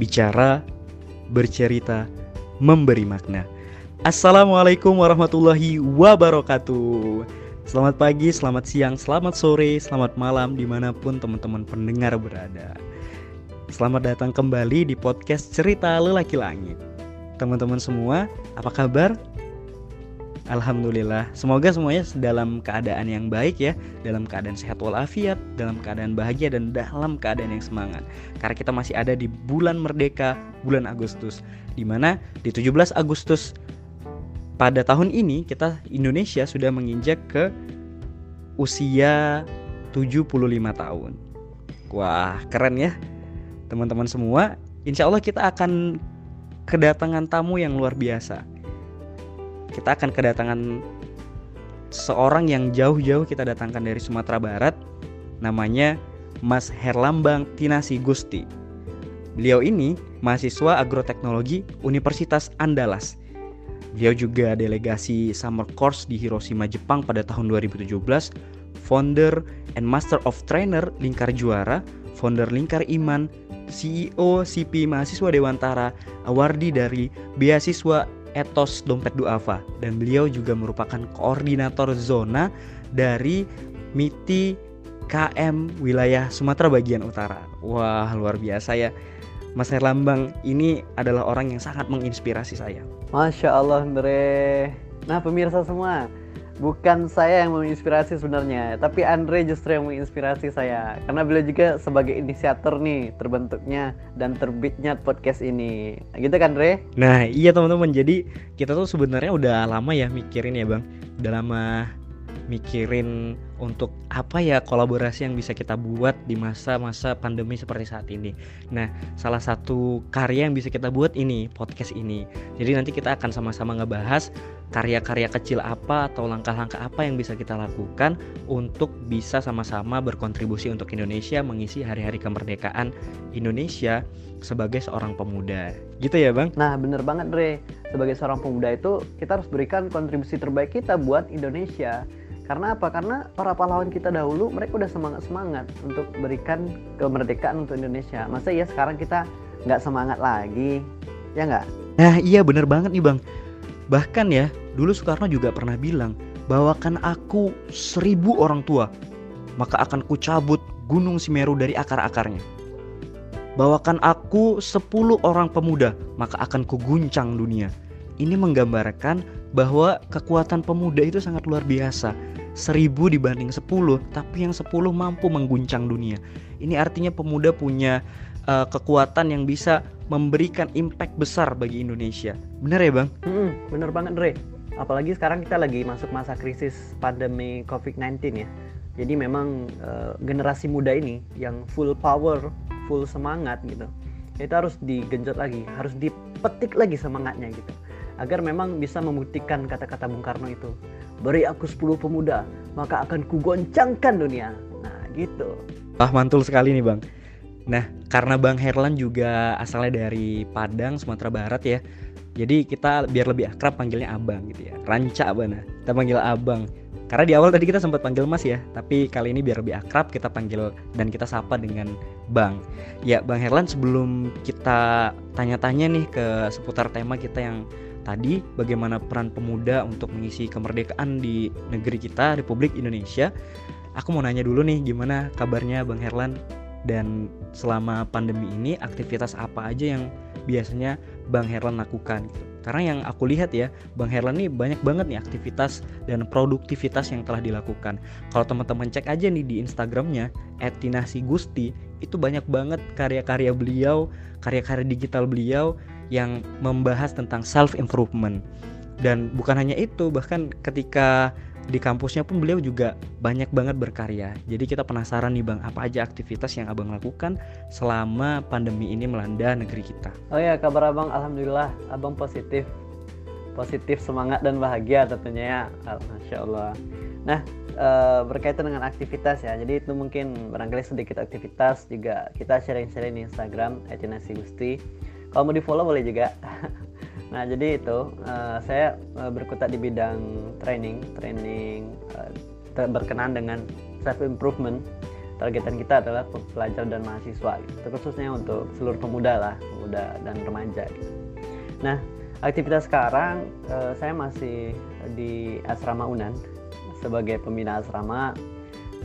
bicara, bercerita, memberi makna. Assalamualaikum warahmatullahi wabarakatuh. Selamat pagi, selamat siang, selamat sore, selamat malam di mana pun teman-teman pendengar berada. Selamat datang kembali di podcast Cerita Lelaki Langit. Teman-teman semua, apa kabar? Alhamdulillah, semoga semuanya dalam keadaan yang baik ya Dalam keadaan sehat walafiat, dalam keadaan bahagia dan dalam keadaan yang semangat. Karena kita masih ada di bulan merdeka, bulan Agustus Di mana di 17 Agustus pada tahun ini kita Indonesia sudah menginjak ke usia 75 tahun. Wah keren ya teman-teman semua. Insya Allah kita akan kedatangan tamu yang luar biasa kita akan kedatangan seorang yang jauh-jauh kita datangkan dari Sumatera Barat namanya Mas Herlambang Tinasi Gusti. Beliau ini mahasiswa agroteknologi Universitas Andalas. Beliau juga delegasi summer course di Hiroshima, Jepang pada tahun 2017, founder and master of trainer Lingkar Juara, founder Lingkar Iman, CEO CP Mahasiswa Dewantara, awardi dari beasiswa Etos Dompet Duafa dan beliau juga merupakan koordinator zona dari MITI KM wilayah Sumatera bagian utara. Wah, luar biasa ya. Mas Herlambang ini adalah orang yang sangat menginspirasi saya. Masya Allah, Andre. Nah, pemirsa semua, bukan saya yang menginspirasi sebenarnya, tapi Andre justru yang menginspirasi saya. Karena beliau juga sebagai inisiator nih terbentuknya dan terbitnya podcast ini. Gitu kan, Andre? Nah, iya teman-teman. Jadi kita tuh sebenarnya udah lama ya mikirin ya, Bang. Udah lama mikirin untuk apa ya kolaborasi yang bisa kita buat di masa-masa pandemi seperti saat ini. Nah, salah satu karya yang bisa kita buat ini podcast ini. Jadi nanti kita akan sama-sama ngebahas karya-karya kecil apa atau langkah-langkah apa yang bisa kita lakukan untuk bisa sama-sama berkontribusi untuk Indonesia mengisi hari-hari kemerdekaan Indonesia sebagai seorang pemuda. Gitu ya, Bang? Nah, bener banget, Dre. Sebagai seorang pemuda itu kita harus berikan kontribusi terbaik kita buat Indonesia karena apa? Karena para pahlawan kita dahulu mereka udah semangat semangat untuk berikan kemerdekaan untuk Indonesia. Masa ya sekarang kita nggak semangat lagi, ya nggak? Nah iya bener banget nih bang. Bahkan ya dulu Soekarno juga pernah bilang bawakan aku seribu orang tua maka akan kucabut gunung Simeru dari akar-akarnya. Bawakan aku sepuluh orang pemuda maka akan kuguncang dunia. Ini menggambarkan bahwa kekuatan pemuda itu sangat luar biasa seribu dibanding sepuluh tapi yang sepuluh mampu mengguncang dunia. Ini artinya pemuda punya uh, kekuatan yang bisa memberikan impact besar bagi Indonesia. Bener ya bang? Hmm, bener banget Dre. Apalagi sekarang kita lagi masuk masa krisis pandemi COVID-19 ya. Jadi memang uh, generasi muda ini yang full power full semangat gitu itu harus digenjot lagi harus dipetik lagi semangatnya gitu. Agar memang bisa membuktikan kata-kata Bung Karno itu beri aku 10 pemuda maka akan kugoncangkan dunia. Nah gitu. Ah mantul sekali nih bang. Nah karena Bang Herlan juga asalnya dari Padang Sumatera Barat ya jadi kita biar lebih akrab panggilnya abang gitu ya. Ranca bana kita panggil abang. Karena di awal tadi kita sempat panggil mas ya tapi kali ini biar lebih akrab kita panggil dan kita sapa dengan bang. Ya bang Herlan sebelum kita tanya-tanya nih ke seputar tema kita yang tadi bagaimana peran pemuda untuk mengisi kemerdekaan di negeri kita Republik Indonesia. Aku mau nanya dulu nih gimana kabarnya Bang Herlan dan selama pandemi ini aktivitas apa aja yang biasanya Bang Herlan lakukan gitu. Karena yang aku lihat ya, Bang Herlan nih banyak banget nih aktivitas dan produktivitas yang telah dilakukan. Kalau teman-teman cek aja nih di Instagramnya @tinasigusti itu banyak banget karya-karya beliau, karya-karya digital beliau yang membahas tentang self improvement dan bukan hanya itu bahkan ketika di kampusnya pun beliau juga banyak banget berkarya. Jadi kita penasaran nih bang apa aja aktivitas yang abang lakukan selama pandemi ini melanda negeri kita? Oh ya kabar abang alhamdulillah abang positif. Positif semangat dan bahagia tentunya ya. Masya allah. Nah e, berkaitan dengan aktivitas ya. Jadi itu mungkin barangkali sedikit aktivitas juga kita sharing-sharing di Instagram @nasi gusti kalau mau di follow boleh juga nah jadi itu uh, saya uh, berkutat di bidang training training uh, berkenan dengan self improvement targetan kita adalah pelajar dan mahasiswa gitu. khususnya untuk seluruh pemuda lah pemuda dan remaja gitu. nah aktivitas sekarang uh, saya masih di asrama Unan sebagai pembina asrama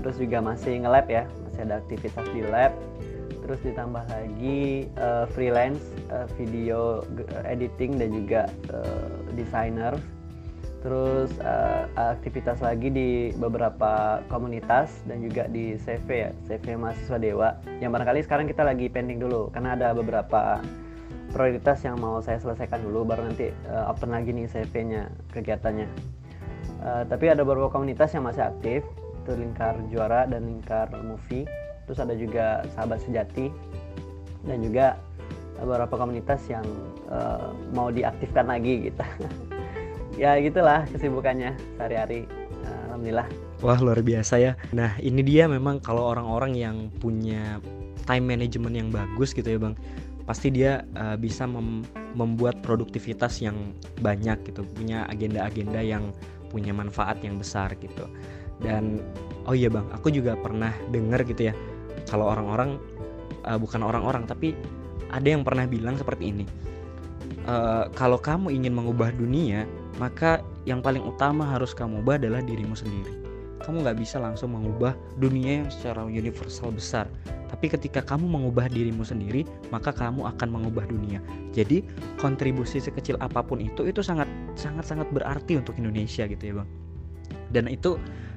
terus juga masih nge-lab ya masih ada aktivitas di lab terus ditambah lagi uh, freelance uh, video editing dan juga uh, designer terus uh, aktivitas lagi di beberapa komunitas dan juga di CV ya CV mahasiswa Dewa. Yang barangkali sekarang kita lagi pending dulu karena ada beberapa prioritas yang mau saya selesaikan dulu baru nanti uh, open lagi nih CV-nya kegiatannya. Uh, tapi ada beberapa komunitas yang masih aktif itu lingkar juara dan lingkar movie. Terus ada juga sahabat sejati dan juga beberapa komunitas yang uh, mau diaktifkan lagi gitu. Ya gitulah kesibukannya sehari-hari. Alhamdulillah. Wah luar biasa ya. Nah ini dia memang kalau orang-orang yang punya time management yang bagus gitu ya bang pasti dia uh, bisa mem membuat produktivitas yang banyak gitu. Punya agenda-agenda yang punya manfaat yang besar gitu. Dan oh iya bang aku juga pernah dengar gitu ya kalau orang-orang uh, bukan orang-orang tapi ada yang pernah bilang seperti ini uh, kalau kamu ingin mengubah dunia maka yang paling utama harus kamu ubah adalah dirimu sendiri. Kamu nggak bisa langsung mengubah dunia yang secara universal besar. Tapi ketika kamu mengubah dirimu sendiri, maka kamu akan mengubah dunia. Jadi kontribusi sekecil apa pun itu itu sangat sangat sangat berarti untuk Indonesia gitu ya bang. Dan itu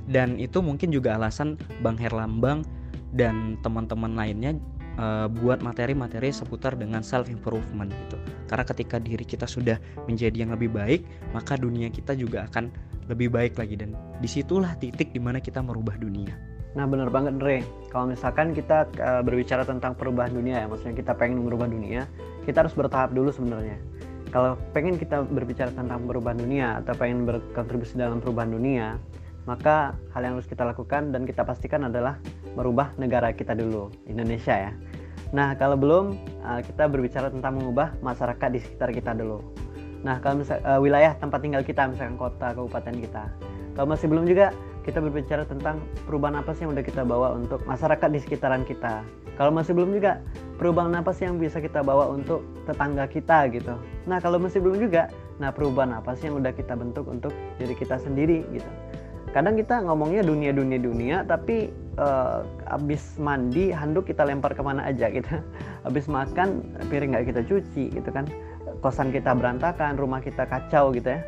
dan itu mungkin juga alasan Bang Herlambang dan teman-teman lainnya uh, buat materi-materi seputar dengan self improvement gitu. Karena ketika diri kita sudah menjadi yang lebih baik, maka dunia kita juga akan lebih baik lagi dan di situlah titik di mana kita merubah dunia. Nah benar banget Dre, kalau misalkan kita uh, berbicara tentang perubahan dunia ya, maksudnya kita pengen merubah dunia, kita harus bertahap dulu sebenarnya. Kalau pengen kita berbicara tentang perubahan dunia atau pengen berkontribusi dalam perubahan dunia, maka hal yang harus kita lakukan dan kita pastikan adalah merubah negara kita dulu, Indonesia ya. Nah, kalau belum, uh, kita berbicara tentang mengubah masyarakat di sekitar kita dulu. Nah, kalau misal uh, wilayah tempat tinggal kita, misalkan kota, kabupaten kita. Kalau masih belum juga, kita berbicara tentang perubahan apa sih yang udah kita bawa untuk masyarakat di sekitaran kita. Kalau masih belum juga, perubahan apa sih yang bisa kita bawa untuk tetangga kita gitu. Nah, kalau masih belum juga, nah perubahan apa sih yang udah kita bentuk untuk diri kita sendiri gitu. Kadang kita ngomongnya dunia dunia dunia, tapi uh, abis mandi handuk kita lempar ke mana aja gitu. Abis makan piring nggak kita cuci gitu kan. Kosan kita berantakan rumah kita kacau gitu ya.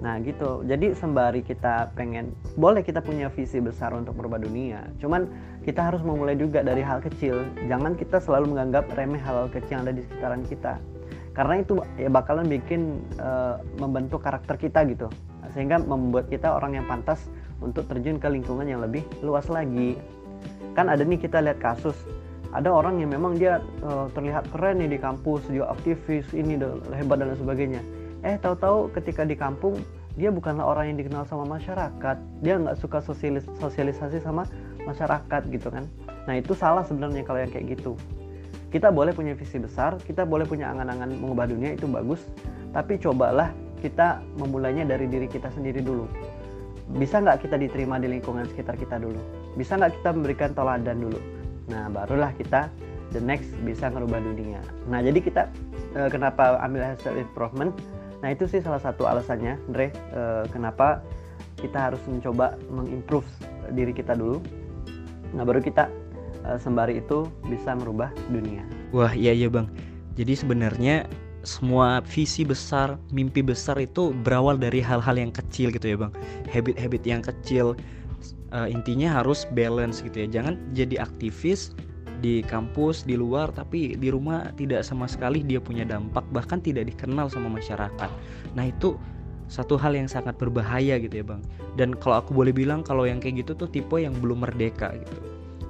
Nah gitu. Jadi sembari kita pengen boleh kita punya visi besar untuk merubah dunia. Cuman kita harus memulai juga dari hal kecil. Jangan kita selalu menganggap remeh hal, -hal kecil yang ada di sekitaran kita. Karena itu ya bakalan bikin uh, membentuk karakter kita gitu. Sehingga membuat kita orang yang pantas untuk terjun ke lingkungan yang lebih luas lagi. Kan ada nih kita lihat kasus. Ada orang yang memang dia uh, terlihat keren nih di kampus dia aktivis ini hebat dan sebagainya. Eh tahu-tahu ketika di kampung dia bukanlah orang yang dikenal sama masyarakat. Dia nggak suka sosialis sosialisasi sama masyarakat gitu kan. Nah itu salah sebenarnya kalau yang kayak gitu. Kita boleh punya visi besar kita boleh punya angan-angan mengubah dunia itu bagus. Tapi cobalah kita memulainya dari diri kita sendiri dulu bisa nggak kita diterima di lingkungan sekitar kita dulu? Bisa nggak kita memberikan teladan dulu? Nah barulah kita the next bisa merubah dunia. Nah jadi kita uh, kenapa ambil self improvement? Nah itu sih salah satu alasannya Andre uh, kenapa kita harus mencoba mengimprove diri kita dulu. Nah baru kita uh, sembari itu bisa merubah dunia. Wah iya iya bang. Jadi sebenarnya semua visi besar, mimpi besar itu berawal dari hal-hal yang kecil gitu ya bang. Habit-habit yang kecil. Uh, intinya harus balance gitu ya. Jangan jadi aktivis di kampus, di luar, tapi di rumah tidak sama sekali dia punya dampak, bahkan tidak dikenal sama masyarakat. Nah itu satu hal yang sangat berbahaya gitu ya bang. Dan kalau aku boleh bilang kalau yang kayak gitu tuh tipe yang belum merdeka gitu.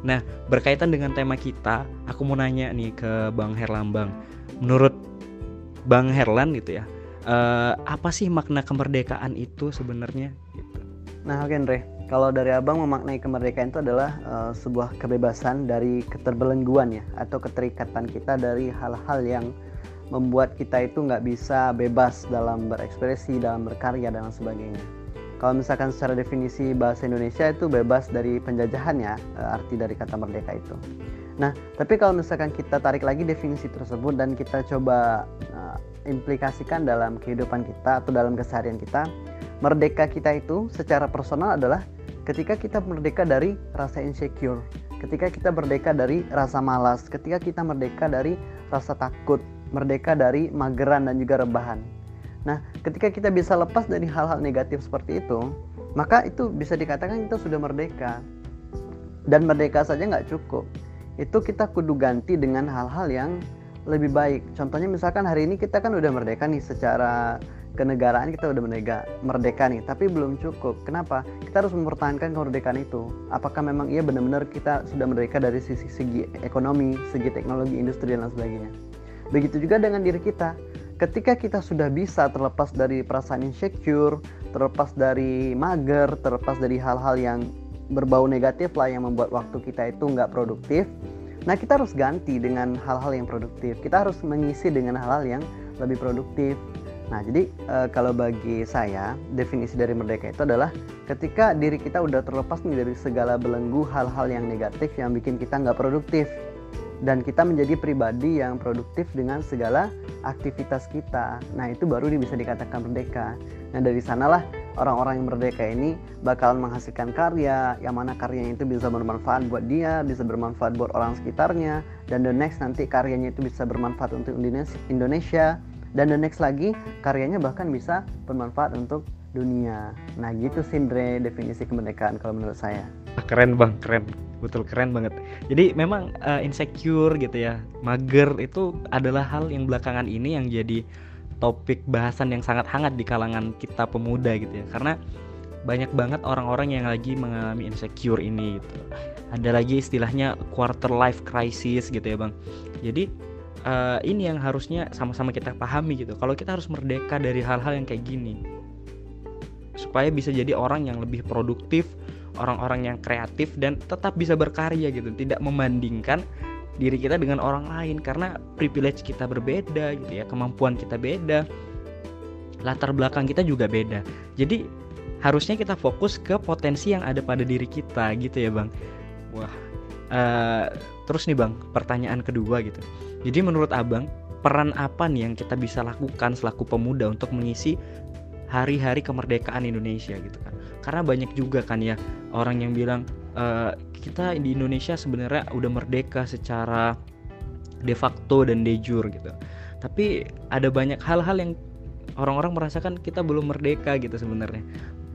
Nah berkaitan dengan tema kita, aku mau nanya nih ke Bang Herlambang. Menurut Bang Herlan gitu ya. Uh, apa sih makna kemerdekaan itu sebenarnya? Gitu. Nah, oke Andre. Kalau dari abang memaknai kemerdekaan itu adalah uh, sebuah kebebasan dari keterbelengguan ya, atau keterikatan kita dari hal-hal yang membuat kita itu nggak bisa bebas dalam berekspresi, dalam berkarya dan sebagainya. kalau misalkan secara definisi bahasa Indonesia itu bebas dari penjajahan ya eh, arti dari kata merdeka itu. Nah, tapi kalau misalkan kita tarik lagi definisi tersebut dan kita coba uh, implikasikan dalam kehidupan kita atau dalam keseharian kita, merdeka kita itu secara personal adalah ketika kita merdeka dari rasa insecure, ketika kita merdeka dari rasa malas, ketika kita merdeka dari rasa takut, merdeka dari mageran dan juga rebahan. Nah, ketika kita bisa lepas dari hal-hal negatif seperti itu, maka itu bisa dikatakan kita sudah merdeka. Dan merdeka saja nggak cukup. Itu kita kudu ganti dengan hal-hal yang lebih baik. Contohnya misalkan hari ini kita kan udah merdeka nih secara kenegaraan kita udah merdeka, merdeka nih, tapi belum cukup. Kenapa? Kita harus mempertahankan kemerdekaan itu. Apakah memang iya benar-benar kita sudah merdeka dari sisi segi ekonomi, segi teknologi, industri dan lain sebagainya. Begitu juga dengan diri kita ketika kita sudah bisa terlepas dari perasaan insecure, terlepas dari mager, terlepas dari hal-hal yang berbau negatif lah yang membuat waktu kita itu nggak produktif, nah kita harus ganti dengan hal-hal yang produktif. Kita harus mengisi dengan hal-hal yang lebih produktif. Nah, jadi e, kalau bagi saya definisi dari merdeka itu adalah ketika diri kita udah terlepas nih dari segala belenggu hal-hal yang negatif yang bikin kita nggak produktif dan kita menjadi pribadi yang produktif dengan segala aktivitas kita. Nah, itu baru bisa dikatakan merdeka. Nah, dari sanalah orang-orang yang merdeka ini bakalan menghasilkan karya, yang mana karyanya itu bisa bermanfaat buat dia, bisa bermanfaat buat orang sekitarnya, dan the next nanti karyanya itu bisa bermanfaat untuk Indonesia, dan the next lagi karyanya bahkan bisa bermanfaat untuk dunia. Nah, gitu Sindre definisi kemerdekaan kalau menurut saya. Keren bang, keren betul keren banget jadi memang uh, insecure gitu ya mager itu adalah hal yang belakangan ini yang jadi topik bahasan yang sangat hangat di kalangan kita pemuda gitu ya. Karena banyak banget orang-orang yang lagi mengalami insecure ini gitu. Ada lagi istilahnya quarter life crisis gitu ya bang. Jadi uh, ini yang harusnya sama-sama kita pahami gitu. Kalau kita harus merdeka dari hal-hal yang kayak gini supaya bisa jadi orang yang lebih produktif orang-orang yang kreatif dan tetap bisa berkarya gitu. Tidak membandingkan diri kita dengan orang lain karena privilege kita berbeda gitu ya kemampuan kita beda latar belakang kita juga beda. Jadi harusnya kita fokus ke potensi yang ada pada diri kita gitu ya bang. Wah uh, terus nih bang pertanyaan kedua gitu. Jadi menurut abang peran apa nih yang kita bisa lakukan selaku pemuda untuk mengisi hari-hari kemerdekaan Indonesia gitu kan? Karena banyak juga kan ya orang yang bilang e, kita di Indonesia sebenarnya udah merdeka secara de facto dan de jure gitu. Tapi ada banyak hal-hal yang orang-orang merasakan kita belum merdeka gitu sebenarnya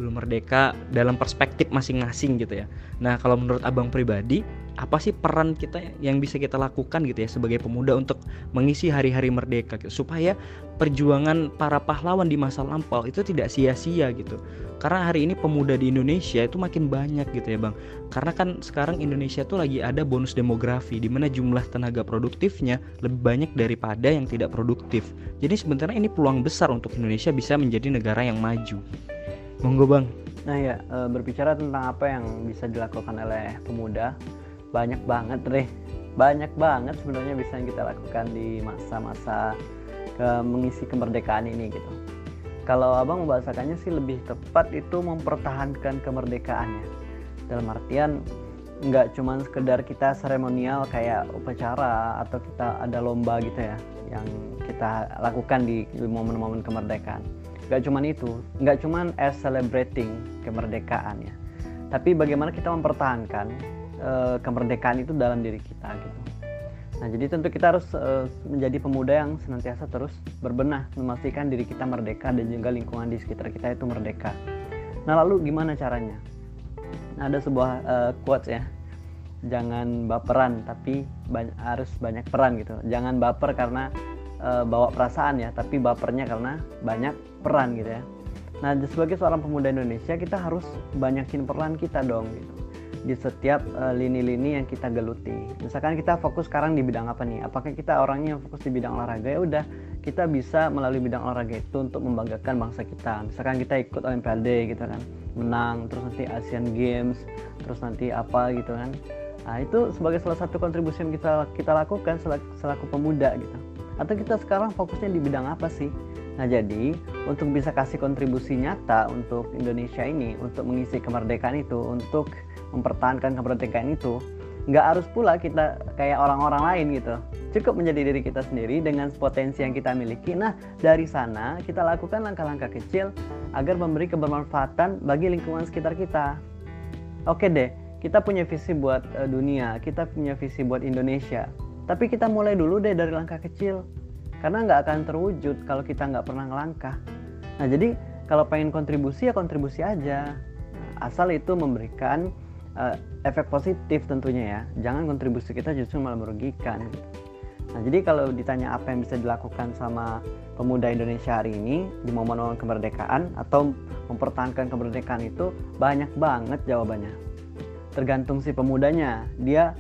belum merdeka dalam perspektif masing-masing gitu ya. Nah, kalau menurut Abang pribadi, apa sih peran kita yang bisa kita lakukan gitu ya sebagai pemuda untuk mengisi hari-hari merdeka gitu supaya perjuangan para pahlawan di masa lampau itu tidak sia-sia gitu. Karena hari ini pemuda di Indonesia itu makin banyak gitu ya, Bang. Karena kan sekarang Indonesia tuh lagi ada bonus demografi di mana jumlah tenaga produktifnya lebih banyak daripada yang tidak produktif. Jadi sebenarnya ini peluang besar untuk Indonesia bisa menjadi negara yang maju. Monggo bang. Nah ya berbicara tentang apa yang bisa dilakukan oleh pemuda banyak banget deh banyak banget sebenarnya bisa yang kita lakukan di masa-masa ke mengisi kemerdekaan ini gitu. Kalau abang membahasakannya sih lebih tepat itu mempertahankan kemerdekaannya. Dalam artian nggak cuma sekedar kita seremonial kayak upacara atau kita ada lomba gitu ya yang kita lakukan di momen-momen kemerdekaan Gak cuman itu, nggak cuman as celebrating kemerdekaan ya, tapi bagaimana kita mempertahankan uh, kemerdekaan itu dalam diri kita gitu. Nah, jadi tentu kita harus uh, menjadi pemuda yang senantiasa terus berbenah, memastikan diri kita merdeka dan juga lingkungan di sekitar kita itu merdeka. Nah, lalu gimana caranya? Nah, ada sebuah uh, quotes ya. Jangan baperan, tapi harus banyak peran gitu. Jangan baper karena uh, bawa perasaan ya tapi bapernya karena banyak peran gitu ya nah sebagai seorang pemuda Indonesia kita harus banyakin peran kita dong gitu di setiap eh, lini-lini uh, yang kita geluti. Misalkan kita fokus sekarang di bidang apa nih? Apakah kita orangnya yang fokus di bidang olahraga? Ya udah, kita bisa melalui bidang olahraga itu untuk membanggakan bangsa kita. Misalkan kita ikut Olimpiade gitu kan, menang, terus nanti Asian Games, terus nanti apa gitu kan. Nah, itu sebagai salah satu kontribusi yang kita kita lakukan selaku, selaku pemuda gitu atau kita sekarang fokusnya di bidang apa sih nah jadi untuk bisa kasih kontribusi nyata untuk Indonesia ini, untuk mengisi kemerdekaan itu, untuk mempertahankan kemerdekaan itu, nggak harus pula kita kayak orang-orang lain gitu. Cukup menjadi diri kita sendiri dengan potensi yang kita miliki. Nah, dari sana kita lakukan langkah-langkah kecil agar memberi kebermanfaatan bagi lingkungan sekitar kita. Oke deh, kita punya visi buat uh, dunia, kita punya visi buat Indonesia. Tapi kita mulai dulu deh dari langkah kecil. Karena nggak akan terwujud kalau kita nggak pernah ngelangkah. Nah jadi kalau pengen kontribusi ya kontribusi aja. Asal itu memberikan uh, efek positif tentunya ya. Jangan kontribusi kita justru malah merugikan nah jadi kalau ditanya apa yang bisa dilakukan sama pemuda Indonesia hari ini di momen-momen kemerdekaan atau mempertahankan kemerdekaan itu banyak banget jawabannya. Tergantung si pemudanya. Dia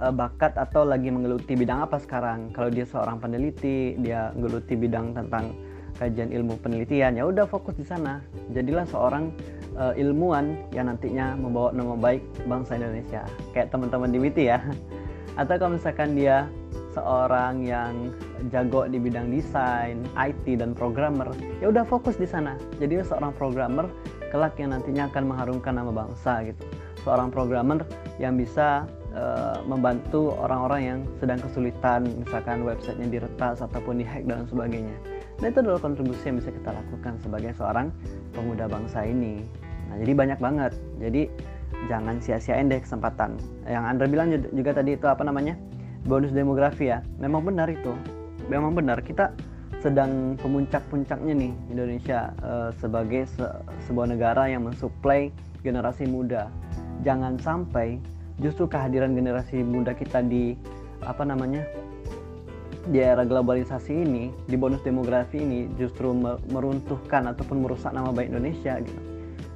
uh, bakat atau lagi menggeluti bidang apa sekarang. Kalau dia seorang peneliti, dia menggeluti bidang tentang kajian ilmu penelitian, ya udah fokus di sana. Jadilah seorang uh, ilmuwan yang nantinya membawa nama baik bangsa Indonesia. Kayak teman-teman di WITI ya. Atau kalau misalkan dia seorang yang jago di bidang desain, IT dan programmer, ya udah fokus di sana. Jadi seorang programmer kelak yang nantinya akan mengharumkan nama bangsa gitu. Seorang programmer yang bisa uh, membantu orang-orang yang sedang kesulitan misalkan websitenya diretas ataupun dihack dan sebagainya. Nah itu adalah kontribusi yang bisa kita lakukan sebagai seorang pemuda bangsa ini. Nah jadi banyak banget. Jadi jangan sia-siain deh kesempatan. Yang Andra bilang juga tadi itu apa namanya? Bonus demografi ya. Memang benar itu. Memang benar. Kita sedang pemuncak-puncaknya nih Indonesia uh, sebagai se sebuah negara yang mensuplai generasi muda. Jangan sampai justru kehadiran generasi muda kita di apa namanya di era globalisasi ini di bonus demografi ini justru meruntuhkan ataupun merusak nama baik Indonesia gitu.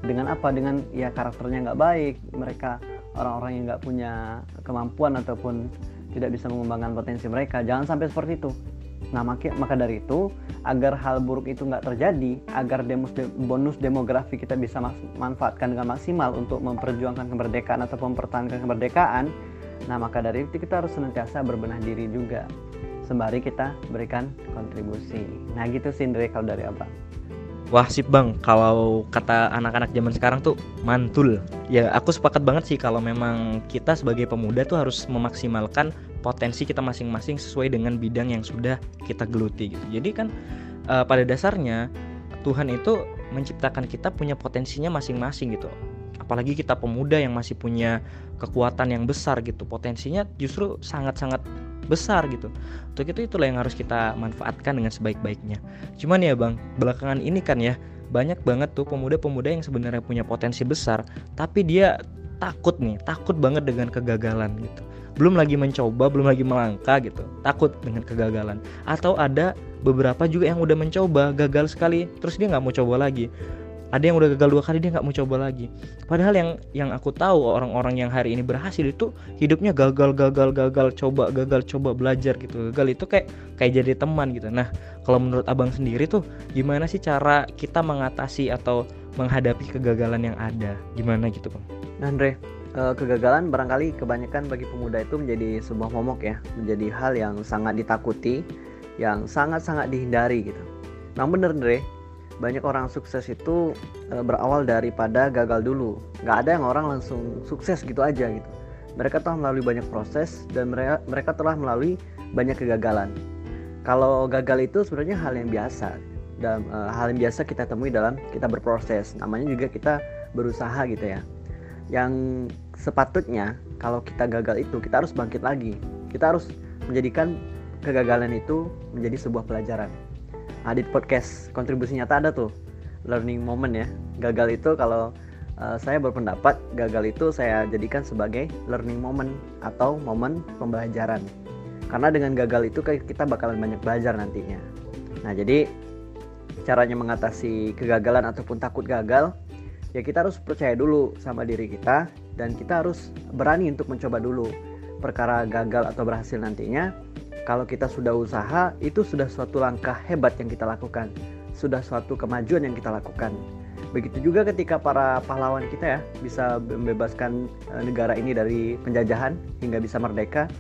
Dengan apa? Dengan ya karakternya nggak baik mereka orang-orang yang nggak punya kemampuan ataupun tidak bisa mengembangkan potensi mereka. Jangan sampai seperti itu Nah, maka, maka dari itu, agar hal buruk itu nggak terjadi, agar demos, bonus demografi kita bisa manfaatkan dengan maksimal untuk memperjuangkan kemerdekaan atau mempertahankan kemerdekaan, nah maka dari itu kita harus senantiasa berbenah diri juga, sembari kita berikan kontribusi. Nah gitu sih Indri kalau dari Abang. Wah sip bang, kalau kata anak-anak zaman sekarang tuh mantul. Ya aku sepakat banget sih kalau memang kita sebagai pemuda tuh harus memaksimalkan potensi kita masing-masing sesuai dengan bidang yang sudah kita geluti gitu. Jadi kan uh, pada dasarnya Tuhan itu menciptakan kita punya potensinya masing-masing gitu. Apalagi kita pemuda yang masih punya kekuatan yang besar gitu. Potensinya justru sangat-sangat besar gitu. Untuk itu itulah yang harus kita manfaatkan dengan sebaik-baiknya. Cuman ya Bang, belakangan ini kan ya banyak banget tuh pemuda-pemuda yang sebenarnya punya potensi besar, tapi dia takut nih, takut banget dengan kegagalan gitu belum lagi mencoba belum lagi melangkah gitu takut dengan kegagalan atau ada beberapa juga yang udah mencoba gagal sekali terus dia nggak mau coba lagi ada yang udah gagal dua kali dia nggak mau coba lagi. Padahal yang yang aku tahu orang-orang yang hari ini berhasil itu hidupnya gagal gagal gagal coba gagal coba belajar gitu. Gagal itu kayak kayak jadi teman gitu. Nah kalau menurut abang sendiri tuh gimana sih cara kita mengatasi atau menghadapi kegagalan yang ada? Gimana gitu bang? Andre uh, kegagalan barangkali kebanyakan bagi pemuda itu menjadi sebuah momok ya, menjadi hal yang sangat ditakuti, yang sangat-sangat dihindari gitu. Nah bener Dre, banyak orang sukses itu uh, berawal daripada gagal dulu. Gak ada yang orang langsung sukses gitu aja gitu. Mereka telah melalui banyak proses dan mereka mereka telah melalui banyak kegagalan. Kalau gagal itu sebenarnya hal yang biasa dan uh, hal yang biasa kita temui dalam kita berproses. Namanya juga kita berusaha gitu ya yang sepatutnya kalau kita gagal itu kita harus bangkit lagi kita harus menjadikan kegagalan itu menjadi sebuah pelajaran di podcast. Kontribusi nyata ada tuh. Learning moment ya. Gagal itu kalau uh, saya berpendapat gagal itu saya jadikan sebagai learning moment atau momen pembelajaran. Karena dengan gagal itu kita bakalan banyak belajar nantinya. Nah jadi caranya mengatasi kegagalan ataupun takut gagal ya kita harus percaya dulu sama diri kita dan kita harus berani untuk mencoba dulu perkara gagal atau berhasil nantinya kalau kita sudah usaha itu sudah suatu langkah hebat yang kita lakukan sudah suatu kemajuan yang kita lakukan begitu juga ketika para pahlawan kita ya bisa membebaskan eh, negara ini dari penjajahan hingga bisa merdeka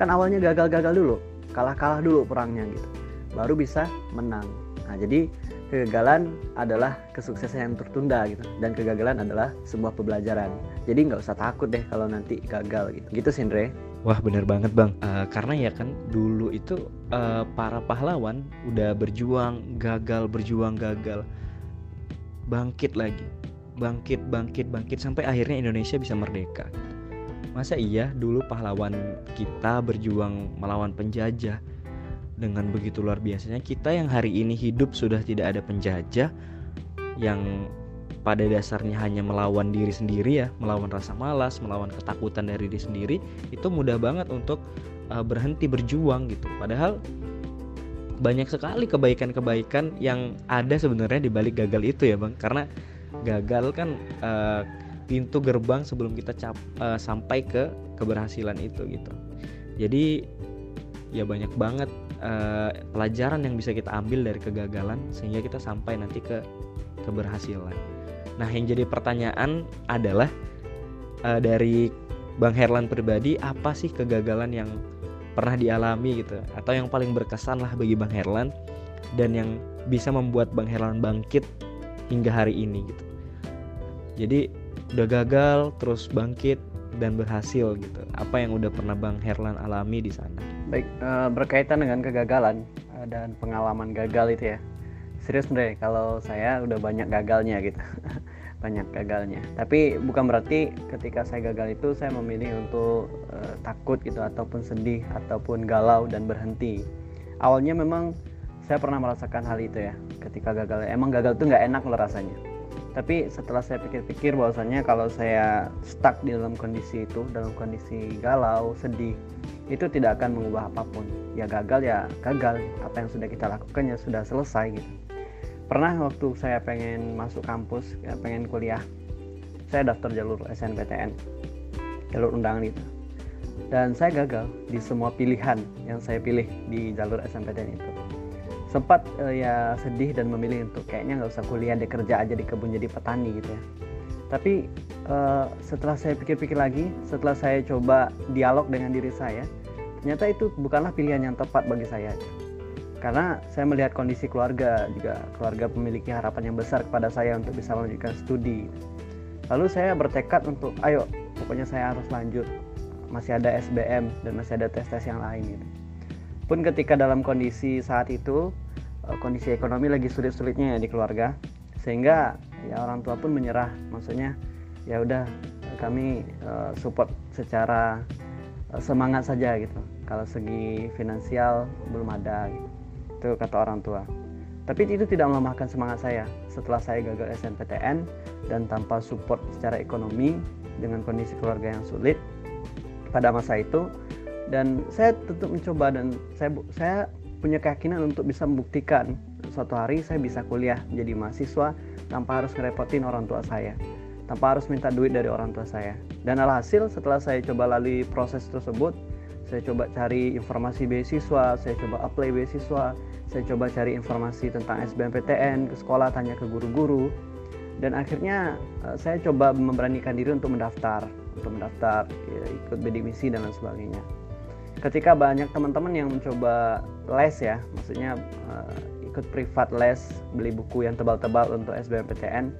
kan awalnya gagal-gagal dulu kalah-kalah dulu perangnya gitu baru bisa menang Nah, jadi kegagalan adalah kesuksesan yang tertunda gitu dan kegagalan adalah sebuah pembelajaran. Jadi nggak usah takut deh kalau nanti gagal gitu. Gitu Sindre. Wah bener banget bang, uh, karena ya kan dulu itu uh, para pahlawan udah berjuang gagal berjuang gagal, bangkit lagi, bangkit bangkit bangkit sampai akhirnya Indonesia bisa merdeka. Masa iya dulu pahlawan kita berjuang melawan penjajah, dengan begitu luar biasanya? Kita yang hari ini hidup sudah tidak ada penjajah yang pada dasarnya hanya melawan diri sendiri ya, melawan rasa malas, melawan ketakutan dari diri sendiri, itu mudah banget untuk uh, berhenti berjuang gitu. Padahal banyak sekali kebaikan-kebaikan yang ada sebenarnya di balik gagal itu ya, Bang. Karena gagal kan uh, pintu gerbang sebelum kita cap, uh, sampai ke keberhasilan itu gitu. Jadi ya banyak banget uh, pelajaran yang bisa kita ambil dari kegagalan sehingga kita sampai nanti ke keberhasilan. Nah, yang jadi pertanyaan adalah uh, dari Bang Herlan pribadi apa sih kegagalan yang pernah dialami gitu atau yang paling berkesan lah bagi Bang Herlan dan yang bisa membuat Bang Herlan bangkit hingga hari ini gitu. Jadi udah gagal terus bangkit dan berhasil gitu. Apa yang udah pernah Bang Herlan alami di sana? Baik, uh, berkaitan dengan kegagalan uh, dan pengalaman gagal itu ya. Serius deh, kalau saya udah banyak gagalnya gitu. banyak gagalnya. Tapi bukan berarti ketika saya gagal itu saya memilih untuk uh, takut gitu ataupun sedih ataupun galau dan berhenti. Awalnya memang saya pernah merasakan hal itu ya. Ketika gagal, emang gagal itu nggak enak loh rasanya. Tapi setelah saya pikir-pikir bahwasanya kalau saya stuck di dalam kondisi itu, dalam kondisi galau, sedih, itu tidak akan mengubah apa pun ya gagal ya gagal apa yang sudah kita lakukan ya sudah selesai gitu pernah waktu saya pengen masuk kampus ya pengen kuliah saya daftar jalur SNPTN jalur undangan itu. Dan saya gagal di semua pilihan yang saya pilih di jalur SNPTN itu. Sempat uh, ya sedih dan memilih untuk kayaknya nggak usah kuliah deh kerja aja di kebun jadi petani gitu ya. Tapi uh, setelah saya pikir-pikir lagi setelah saya coba dialog dengan diri saya ternyata itu bukanlah pilihan yang tepat bagi saya karena saya melihat kondisi keluarga juga keluarga memiliki harapan yang besar kepada saya untuk bisa melanjutkan studi lalu saya bertekad untuk ayo pokoknya saya harus lanjut masih ada SBM dan masih ada tes-tes yang lain gitu. pun ketika dalam kondisi saat itu eh, kondisi ekonomi lagi sulit-sulitnya ya di keluarga sehingga ya orang tua pun menyerah maksudnya ya udah kami uh, support secara Eh, semangat saja gitu kalau segi finansial belum ada gitu. Itu kata orang tua tapi itu tidak melemahkan semangat saya setelah saya gagal SNPTN dan tanpa support secara ekonomi dengan kondisi keluarga yang sulit pada masa itu dan saya tetap mencoba dan saya saya punya keyakinan untuk bisa membuktikan suatu hari saya bisa kuliah menjadi mahasiswa tanpa harus ngerepotin orang tua saya tanpa harus minta duit dari orang tua saya. Dan alhasil setelah saya coba lalui proses tersebut, saya coba cari informasi beasiswa, saya coba apply beasiswa, saya coba cari informasi tentang SBMPTN ke sekolah, tanya ke guru-guru, dan akhirnya eh, saya coba memberanikan diri untuk mendaftar, untuk mendaftar, ya, ikut bidik misi dan lain sebagainya. Ketika banyak teman-teman yang mencoba les ya, maksudnya uh, ikut privat les, beli buku yang tebal-tebal untuk SBMPTN,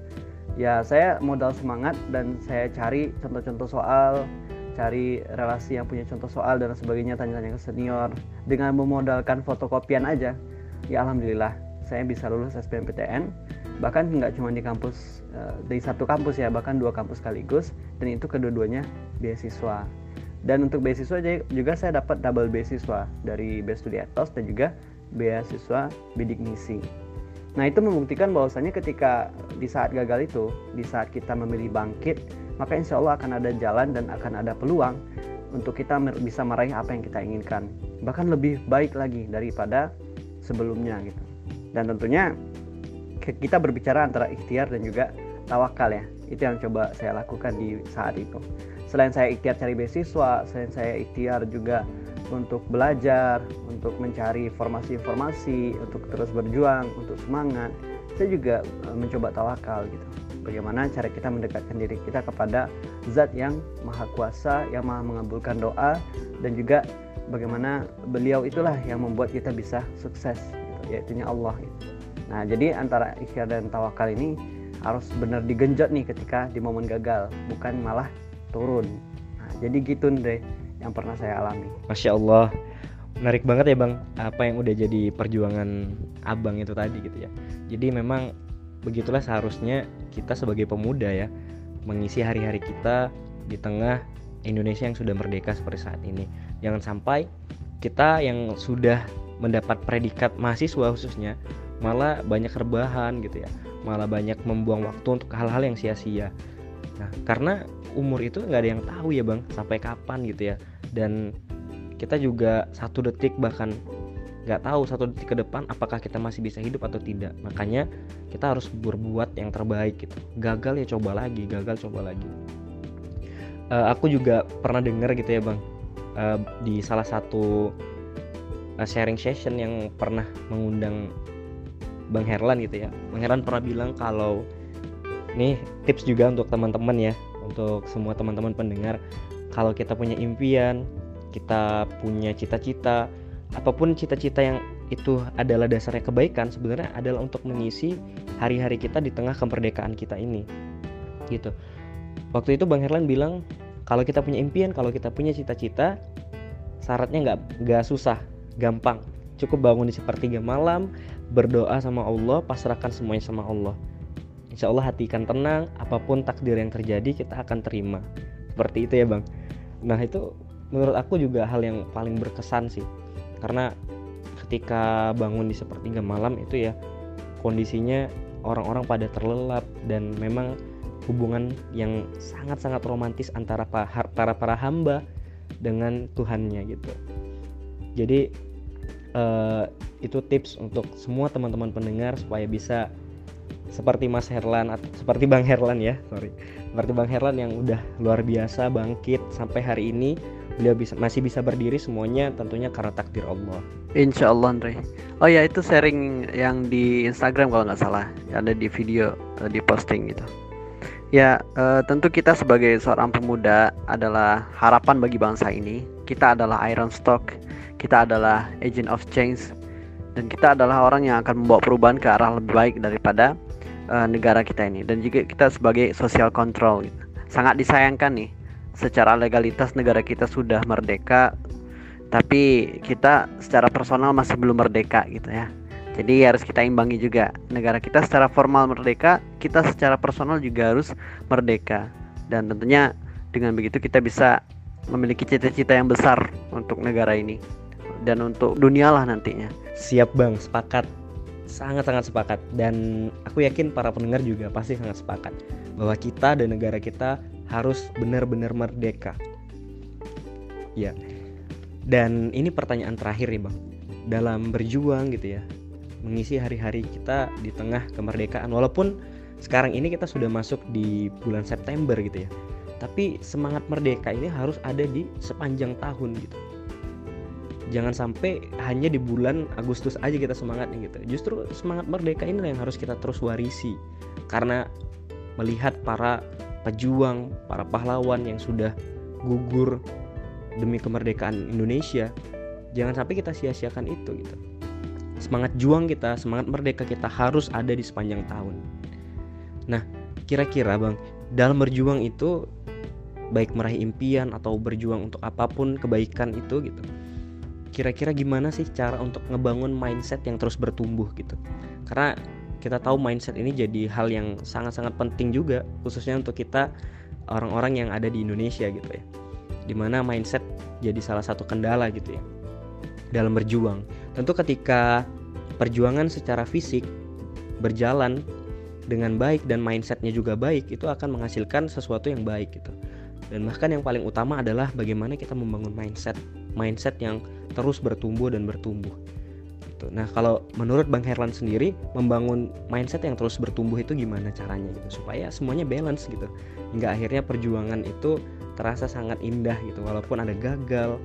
ya saya modal semangat dan saya cari contoh-contoh soal cari relasi yang punya contoh soal dan sebagainya tanya-tanya ke senior dengan memodalkan fotokopian aja ya alhamdulillah. Saya bisa lulus SBMPTN bahkan nggak cuma di kampus uh, di satu kampus ya bahkan dua kampus sekaligus dan itu kedua-duanya beasiswa. Dan untuk beasiswa juga saya dapat double beasiswa dari Bestudi Etos dan juga beasiswa bidik misi Nah itu membuktikan bahwasanya ketika di saat gagal itu, di saat kita memilih bangkit, maka insya Allah akan ada jalan dan akan ada peluang untuk kita bisa meraih apa yang kita inginkan. Bahkan lebih baik lagi daripada sebelumnya gitu. Dan tentunya kita berbicara antara ikhtiar dan juga tawakal ya. Itu yang coba saya lakukan di saat itu. Selain saya ikhtiar cari beasiswa, selain saya ikhtiar juga untuk belajar, untuk mencari informasi-informasi, untuk terus berjuang, untuk semangat. Saya juga eh, mencoba tawakal gitu. Bagaimana cara kita mendekatkan diri kita kepada Zat yang Maha Kuasa, yang Maha mengabulkan doa, dan juga bagaimana beliau itulah yang membuat kita bisa sukses, gitu, yaitu Allah. Gitu. Nah, jadi antara ikhtiar dan tawakal ini harus benar digenjot nih ketika di momen gagal, bukan malah turun. Nah, jadi gitu Andre yang pernah saya alami. Masya Allah, menarik banget ya bang, apa yang udah jadi perjuangan abang itu tadi gitu ya. Jadi memang begitulah seharusnya kita sebagai pemuda ya mengisi hari-hari kita di tengah Indonesia yang sudah merdeka seperti saat ini. Jangan sampai kita yang sudah mendapat predikat mahasiswa khususnya malah banyak rebahan gitu ya. Malah banyak membuang waktu untuk hal-hal yang sia-sia. Nah karena umur itu nggak ada yang tahu ya bang sampai kapan gitu ya. Dan kita juga satu detik bahkan nggak tahu satu detik ke depan apakah kita masih bisa hidup atau tidak. Makanya kita harus berbuat yang terbaik gitu. Gagal ya coba lagi gagal coba lagi. Uh, aku juga pernah dengar gitu ya bang uh, di salah satu uh, sharing session yang pernah mengundang Bang Herlan gitu ya. Bang Herlan pernah bilang kalau nih tips juga untuk teman-teman ya untuk semua teman-teman pendengar. Kalau kita punya impian kita punya cita-cita apa pun cita-cita yang itu adalah dasarnya kebaikan sebenarnya adalah untuk mengisi hari-hari kita di tengah kemerdekaan kita ini gitu. Waktu itu Bang Herlan bilang kalau kita punya impian kalau kita punya cita-cita syaratnya nggak nggak susah gampang. Cukup bangun di sepertiga malam berdoa sama Allah pasrahkan semuanya sama Allah. Insya Allah hati kan tenang apa pun takdir yang terjadi kita akan terima. Seperti itu ya bang. Nah itu menurut aku juga hal yang paling berkesan sih. Karena ketika bangun di sepertiga malam itu ya kondisinya orang-orang pada terlelap dan memang hubungan yang sangat-sangat romantis antara para para hamba dengan Tuhannya gitu. Jadi uh, itu tips untuk semua teman-teman pendengar supaya bisa seperti Mas Herlan atau seperti Bang Herlan ya sorry. Seperti Bang Herlan yang udah luar biasa bangkit sampai hari ini. Beliau bisa masih bisa berdiri semuanya tentunya karena takdir Allah. Insya Allah Andre. Oh ya itu sharing yang di Instagram kalau nggak salah. Ada di video eh, di posting gitu ya uh, tentu kita sebagai seorang pemuda adalah harapan bagi bangsa ini. Kita adalah iron stock kita adalah agent of change dan kita adalah orang yang akan membawa perubahan ke arah lebih baik daripada uh, negara kita ini. Dan juga kita sebagai social control gitu. sangat disayangkan nih secara legalitas negara kita sudah merdeka tapi kita secara personal masih belum merdeka gitu ya jadi harus kita imbangi juga negara kita secara formal merdeka kita secara personal juga harus merdeka dan tentunya dengan begitu kita bisa memiliki cita-cita yang besar untuk negara ini dan untuk dunia lah nantinya. Siap bang, sepakat. Sangat-sangat sepakat dan aku yakin para pendengar juga pasti sangat sepakat bahwa kita dan negara kita harus benar-benar merdeka. Ya. Dan ini pertanyaan terakhir nih bang. Dalam berjuang gitu ya, mengisi hari-hari kita di tengah kemerdekaan. Walaupun sekarang ini kita sudah masuk di bulan September gitu ya. Tapi semangat merdeka ini harus ada di sepanjang tahun gitu. Jangan sampai hanya di bulan Agustus aja kita semangatnya gitu. Justru semangat merdeka ini yang harus kita terus warisi. Karena melihat para pejuang para pahlawan yang sudah gugur demi kemerdekaan Indonesia jangan sampai kita sia-siakan itu gitu semangat juang kita semangat merdeka kita harus ada di sepanjang tahun. Nah kira-kira bang dalam berjuang itu baik meraih impian atau berjuang untuk apa pun kebaikan itu gitu kira-kira gimana sih cara untuk ngebangun mindset yang terus bertumbuh gitu? Karena kita tahu mindset ini jadi hal yang sangat-sangat penting juga khususnya untuk kita orang-orang yang ada di Indonesia gitu ya. Di mana mindset jadi salah satu kendala gitu ya dalam berjuang tentu ketika perjuangan secara fisik berjalan dengan baik dan mindsetnya juga baik itu akan menghasilkan sesuatu yang baik gitu dan bahkan yang paling utama adalah bagaimana kita membangun mindset mindset yang terus bertumbuh dan bertumbuh. Gitu. Nah kalau menurut Bang Herlan sendiri membangun mindset yang terus bertumbuh itu gimana caranya gitu supaya semuanya balance gitu hingga akhirnya perjuangan itu terasa sangat indah gitu walaupun ada gagal,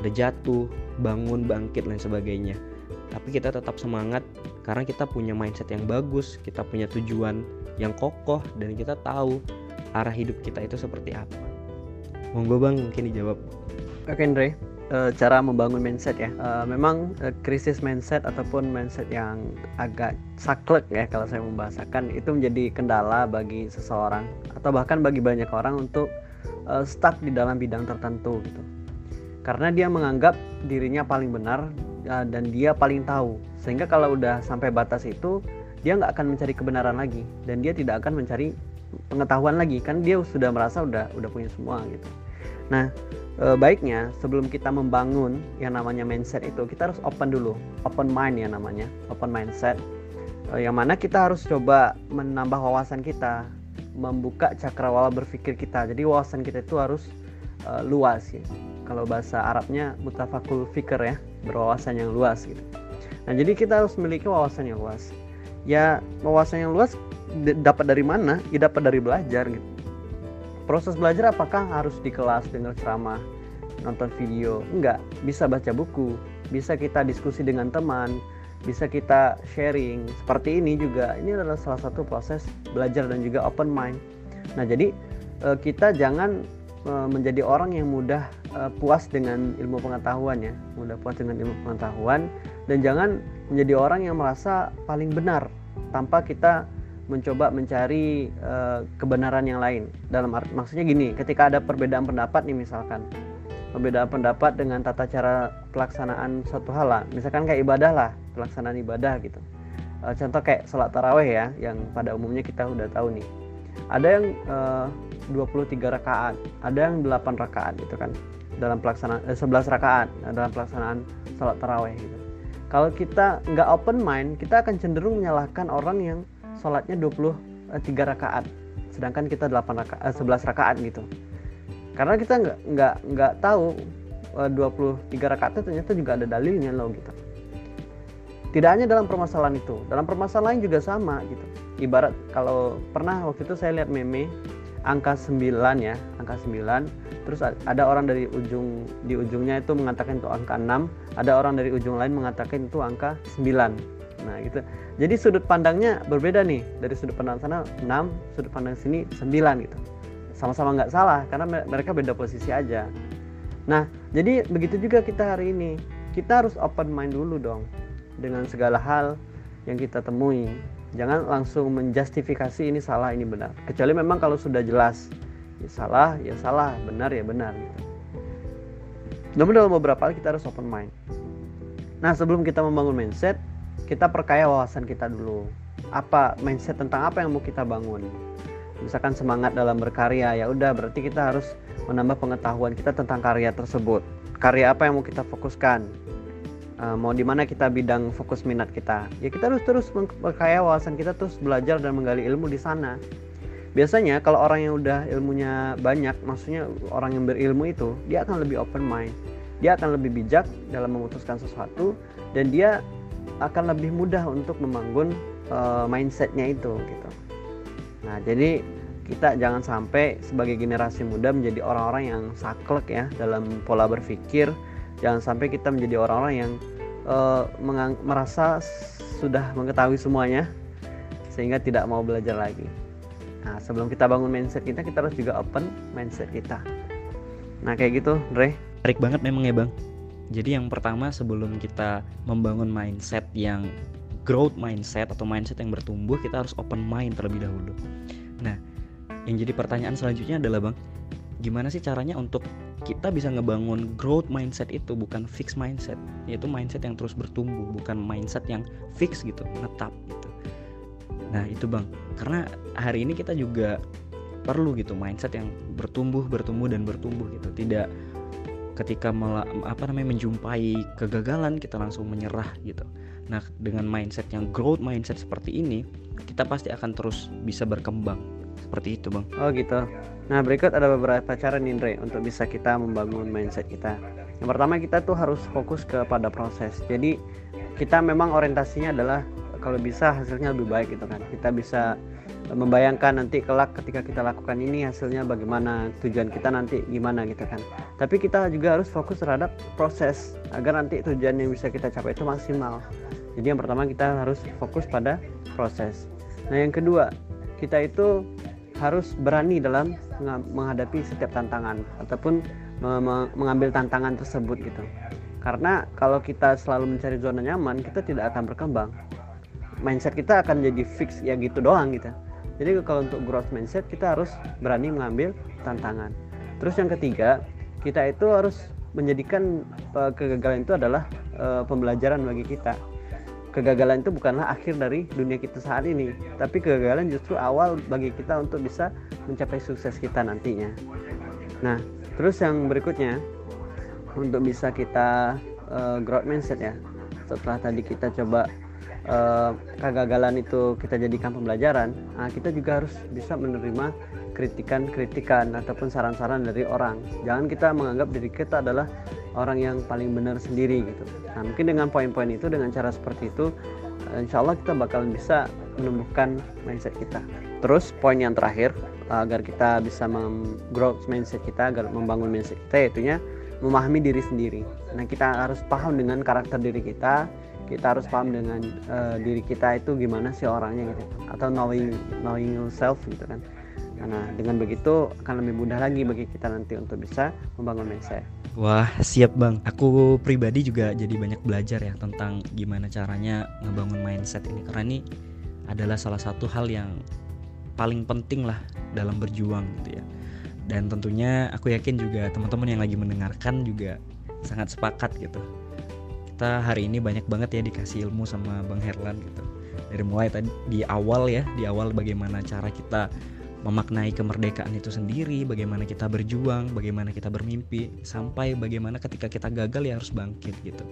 ada jatuh, bangun, bangkit dan sebagainya. Tapi kita tetap semangat karena kita punya mindset yang bagus, kita punya tujuan yang kokoh dan kita tahu arah hidup kita itu seperti apa. Monggo Bang mungkin dijawab. Oke Andre, uh, cara membangun mindset ya. Uh, memang uh, krisis mindset ataupun mindset yang agak saklek ya kalau saya membahasakan itu menjadi kendala bagi seseorang atau bahkan bagi banyak orang untuk stuck di dalam bidang tertentu gitu. Karena dia menganggap dirinya paling benar uh, dan dia paling tahu. Sehingga kalau udah sampai batas itu dia nggak akan mencari kebenaran lagi dan dia tidak akan mencari pengetahuan lagi kan dia sudah merasa udah udah punya semua gitu. Nah, e, baiknya sebelum kita membangun yang namanya mindset itu kita harus open dulu, open mind ya namanya, open mindset. E, yang mana kita harus coba menambah wawasan kita, membuka cakrawala berpikir kita. Jadi wawasan kita itu harus e, luas ya. Kalau bahasa Arabnya mutafakul fikir ya, berwawasan yang luas gitu. Nah, jadi kita harus memiliki wawasan yang luas. Ya, wawasan yang luas dapat dari mana? Ya dapat dari belajar gitu proses belajar apakah harus di kelas dengar ceramah nonton video enggak bisa baca buku bisa kita diskusi dengan teman bisa kita sharing seperti ini juga ini adalah salah satu proses belajar dan juga open mind nah jadi eh, kita jangan menjadi orang yang mudah eh, puas dengan ilmu pengetahuan ya. Mudah puas dengan ilmu pengetahuan dan jangan menjadi orang yang merasa paling benar tanpa kita mencoba mencari uh, kebenaran yang lain. Dalam arti maksudnya gini ketika ada perbedaan pendapat nih misalkan perbedaan pendapat dengan tata cara pelaksanaan suatu hal lah. Misalkan kayak ibadah lah pelaksanaan ibadah gitu. Uh, contoh kayak sholat taraweh ya yang pada umumnya kita udah tahu nih. Ada yang uh, 23 rakaat. Ada yang 8 rakaat gitu kan dalam pelaksanaan eh, 11 rakaat dalam pelaksanaan sholat taraweh gitu. Kalau kita nggak open mind kita akan cenderung menyalahkan orang yang sholatnya 23 eh, rakaat sedangkan kita 8 rakaat eh, 11 rakaat gitu. Karena kita nggak nggak nggak tahu eh, 23 rakaat itu ternyata juga ada dalilnya loh gitu. Tidak hanya dalam permasalahan itu dalam permasalahan juga sama gitu. Ibarat kalau pernah waktu itu saya lihat meme angka 9 ya angka 9 terus ada orang dari ujung di ujungnya itu mengatakan itu angka 6 ada orang dari ujung lain mengatakan itu angka 9 nah gitu. Jadi sudut pandangnya berbeda nih. Dari sudut pandang sana 6 sudut pandang sini 9 gitu. Sama-sama nggak salah karena mereka beda posisi aja. Nah jadi begitu juga kita hari ini. Kita harus open mind dulu dong dengan segala hal yang kita temui jangan langsung menjustifikasi ini salah ini benar. Kecuali memang kalau sudah jelas ya salah ya salah benar ya benar. Gitu namun dalam beberapa hal kita harus open mind. Nah sebelum kita membangun mindset kita perkaya wawasan kita dulu. Apa mindset tentang apa yang mau kita bangun? Misalkan semangat dalam berkarya ya udah berarti kita harus menambah pengetahuan kita tentang karya tersebut. Karya apa yang mau kita fokuskan uh, mau di mana kita bidang fokus minat kita ya kita harus terus perkaya wawasan kita terus belajar dan menggali ilmu di sana biasanya kalau orang yang udah ilmunya banyak maksudnya orang yang berilmu itu dia akan lebih open mind dia akan lebih bijak dalam memutuskan sesuatu dan dia akan lebih mudah untuk membangun uh, mindsetnya itu gitu. Nah jadi kita jangan sampai sebagai generasi muda menjadi orang-orang yang saklek ya dalam pola berpikir. Jangan sampai kita menjadi orang-orang yang uh, merasa sudah mengetahui semuanya sehingga tidak mau belajar lagi. Nah sebelum kita bangun mindset kita, kita harus juga open mindset kita. Nah kayak gitu, Dre. Menarik banget memang ya bang. Jadi yang pertama sebelum kita membangun mindset yang growth mindset atau mindset yang bertumbuh, kita harus open mind terlebih dahulu. Nah, yang jadi pertanyaan selanjutnya adalah Bang, gimana sih caranya untuk kita bisa ngebangun growth mindset itu bukan fix mindset, yaitu mindset yang terus bertumbuh, bukan mindset yang fix gitu, menetap gitu. Nah, itu Bang, karena hari ini kita juga perlu gitu mindset yang bertumbuh, bertumbuh dan bertumbuh gitu. Tidak ketika mela, apa namanya menjumpai kegagalan kita langsung menyerah gitu. Nah, dengan mindset yang growth mindset seperti ini, kita pasti akan terus bisa berkembang. Seperti itu, Bang. Oh, gitu. Nah, berikut ada beberapa cara nih, Andre, untuk bisa kita membangun mindset kita. Yang pertama, kita tuh harus fokus kepada proses. Jadi, kita memang orientasinya adalah kalau bisa hasilnya lebih baik gitu kan. Kita bisa membayangkan nanti kelak ketika kita lakukan ini hasilnya bagaimana tujuan kita nanti gimana gitu kan tapi kita juga harus fokus terhadap proses agar nanti tujuan yang bisa kita capai itu maksimal jadi yang pertama kita harus fokus pada proses nah yang kedua kita itu harus berani dalam menghadapi setiap tantangan ataupun mengambil tantangan tersebut gitu. Karena kalau kita selalu mencari zona nyaman kita tidak akan berkembang. Mindset kita akan jadi fix ya gitu doang gitu. Jadi kalau untuk growth mindset kita harus berani mengambil tantangan. Terus yang ketiga kita itu harus menjadikan uh, kegagalan itu adalah uh, pembelajaran bagi kita kegagalan itu bukanlah akhir dari dunia kita saat ini tapi kegagalan justru awal bagi kita untuk bisa mencapai sukses kita nantinya. Nah terus yang berikutnya untuk bisa kita uh, growth mindset ya. Setelah tadi kita coba uh, kegagalan itu kita jadikan pembelajaran nah kita juga harus bisa menerima kritikan-kritikan ataupun saran-saran dari orang. Jangan kita menganggap diri kita adalah orang yang paling benar sendiri gitu. Nah mungkin dengan poin-poin itu dengan cara seperti itu uh, insya Allah kita bakalan bisa menumbuhkan mindset kita. Terus poin yang terakhir agar kita bisa menggrow mindset kita agar membangun mindset kita yaitunya memahami diri sendiri. Nah, kita harus paham dengan karakter diri kita, kita harus paham dengan uh, diri kita itu gimana sih orangnya gitu, atau knowing knowing yourself gitu kan. Nah, dengan begitu akan lebih mudah lagi bagi kita nanti untuk bisa membangun mindset. Wah, siap Bang. Aku pribadi juga jadi banyak belajar ya tentang gimana caranya ngebangun mindset ini karena ini adalah salah satu hal yang paling penting lah dalam berjuang gitu ya dan tentunya aku yakin juga teman-teman yang lagi mendengarkan juga sangat sepakat gitu kita hari ini banyak banget ya dikasih ilmu sama Bang Herlan gitu dari mulai tadi di awal ya di awal bagaimana cara kita memaknai kemerdekaan itu sendiri, bagaimana kita berjuang, bagaimana kita bermimpi, sampai bagaimana ketika kita gagal ya harus bangkit gitu.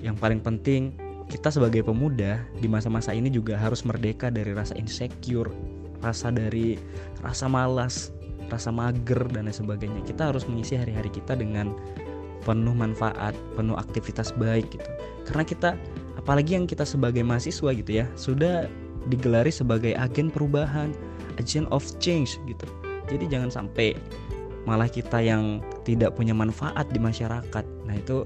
Yang paling penting kita sebagai pemuda di masa-masa ini juga harus merdeka dari rasa insecure, rasa dari rasa malas, rasa mager dan lain sebagainya kita harus mengisi hari-hari kita dengan penuh manfaat penuh aktivitas baik gitu karena kita apalagi yang kita sebagai mahasiswa gitu ya sudah digelari sebagai agen perubahan agent of change gitu jadi jangan sampai malah kita yang tidak punya manfaat di masyarakat nah itu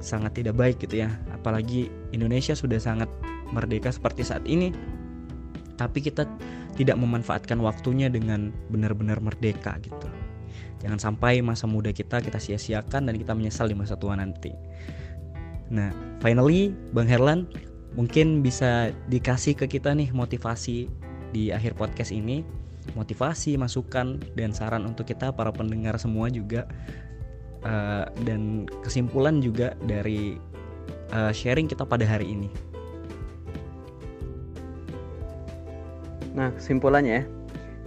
sangat tidak baik gitu ya apalagi Indonesia sudah sangat merdeka seperti saat ini tapi kita tidak memanfaatkan waktunya dengan benar-benar merdeka gitu. Jangan sampai masa muda kita kita sia-siakan dan kita menyesal di masa tua nanti. Nah, finally Bang Herlan mungkin bisa dikasih ke kita nih motivasi di akhir podcast ini, motivasi, masukan dan saran untuk kita para pendengar semua juga uh, dan kesimpulan juga dari uh, sharing kita pada hari ini. Nah, kesimpulannya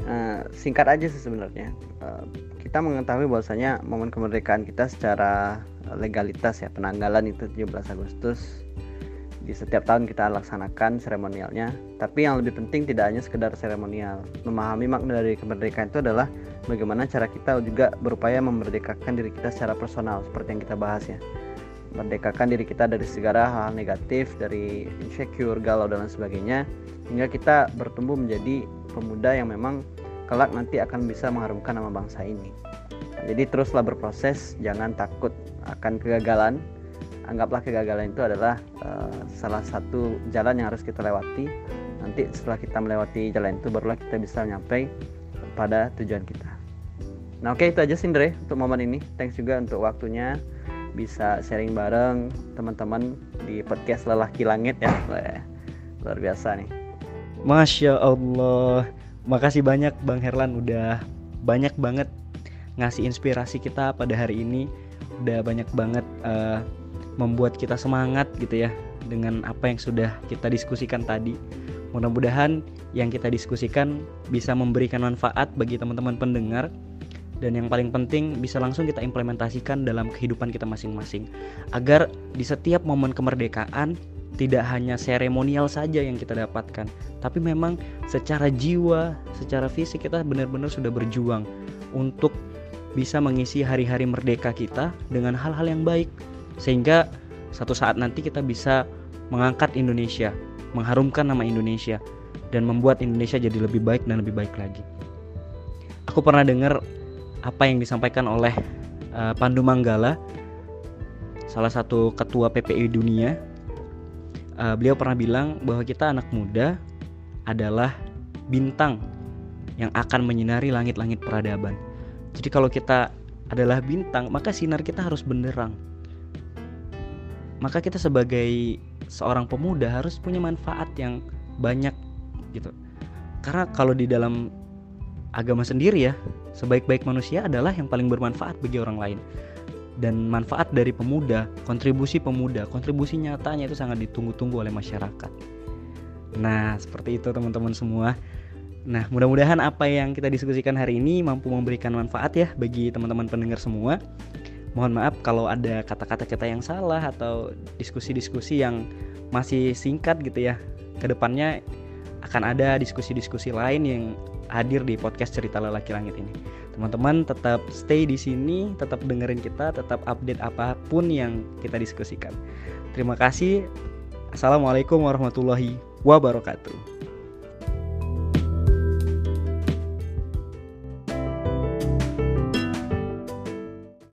uh, singkat aja sih sebenarnya. Uh, kita mengetahui bahwasanya momen kemerdekaan kita secara legalitas ya penanggalan itu 17 Agustus di setiap tahun kita laksanakan seremonialnya tapi yang lebih penting tidak hanya sekedar seremonial memahami makna dari kemerdekaan itu adalah bagaimana cara kita juga berupaya memerdekakan diri kita secara personal seperti yang kita bahas ya merdekakan diri kita dari segala hal negatif dari insecure galau dan lain sebagainya hingga kita bertumbuh menjadi pemuda yang memang kelak nanti akan bisa mengharumkan nama bangsa ini. jadi teruslah berproses, jangan takut akan kegagalan. Anggaplah kegagalan itu adalah uh, salah satu jalan yang harus kita lewati. Nanti setelah kita melewati jalan itu barulah kita bisa nyampe pada tujuan kita. Nah oke okay, itu aja Sindre untuk momen ini. Thanks juga untuk waktunya bisa sharing bareng teman-teman di podcast Lelaki Langit ya. Luar biasa nih. Masya Allah Makasih banyak Bang Herlan udah banyak banget ngasih inspirasi kita pada hari ini Udah banyak banget uh, membuat kita semangat gitu ya Dengan apa yang sudah kita diskusikan tadi. Mudah-mudahan yang kita diskusikan bisa memberikan manfaat bagi teman-teman pendengar dan yang paling penting bisa langsung kita implementasikan dalam kehidupan kita masing-masing. Agar di setiap momen kemerdekaan tidak hanya seremonial saja yang kita dapatkan, tapi memang secara jiwa, secara fisik kita benar-benar sudah berjuang untuk bisa mengisi hari-hari merdeka kita dengan hal-hal yang baik sehingga satu saat nanti kita bisa mengangkat Indonesia, mengharumkan nama Indonesia dan membuat Indonesia jadi lebih baik dan lebih baik lagi. Aku pernah dengar apa yang disampaikan oleh uh, Pandu Manggala, salah satu ketua PPI dunia uh, beliau pernah bilang bahwa kita anak muda adalah bintang yang akan menyinari langit-langit peradaban. Jadi kalau kita adalah bintang, maka sinar kita harus benderang. Maka kita sebagai seorang pemuda harus punya manfaat yang banyak gitu. Karena kalau di dalam agama sendiri ya, sebaik-baik manusia adalah yang paling bermanfaat bagi orang lain. Dan manfaat dari pemuda, kontribusi pemuda, kontribusi nyatanya itu sangat ditunggu-tunggu oleh masyarakat. Nah, seperti itu teman-teman semua. Nah, mudah-mudahan apa yang kita diskusikan hari ini mampu memberikan manfaat ya bagi teman-teman pendengar semua. Mohon maaf kalau ada kata-kata kita yang salah atau diskusi-diskusi yang masih singkat gitu ya. Ke depannya akan ada diskusi-diskusi lain yang hadir di podcast cerita lelaki langit ini. Teman-teman tetap stay di sini, tetap dengerin kita, tetap update apa pun yang kita diskusikan. Terima kasih. Assalamualaikum warahmatullahi wabarakatuh.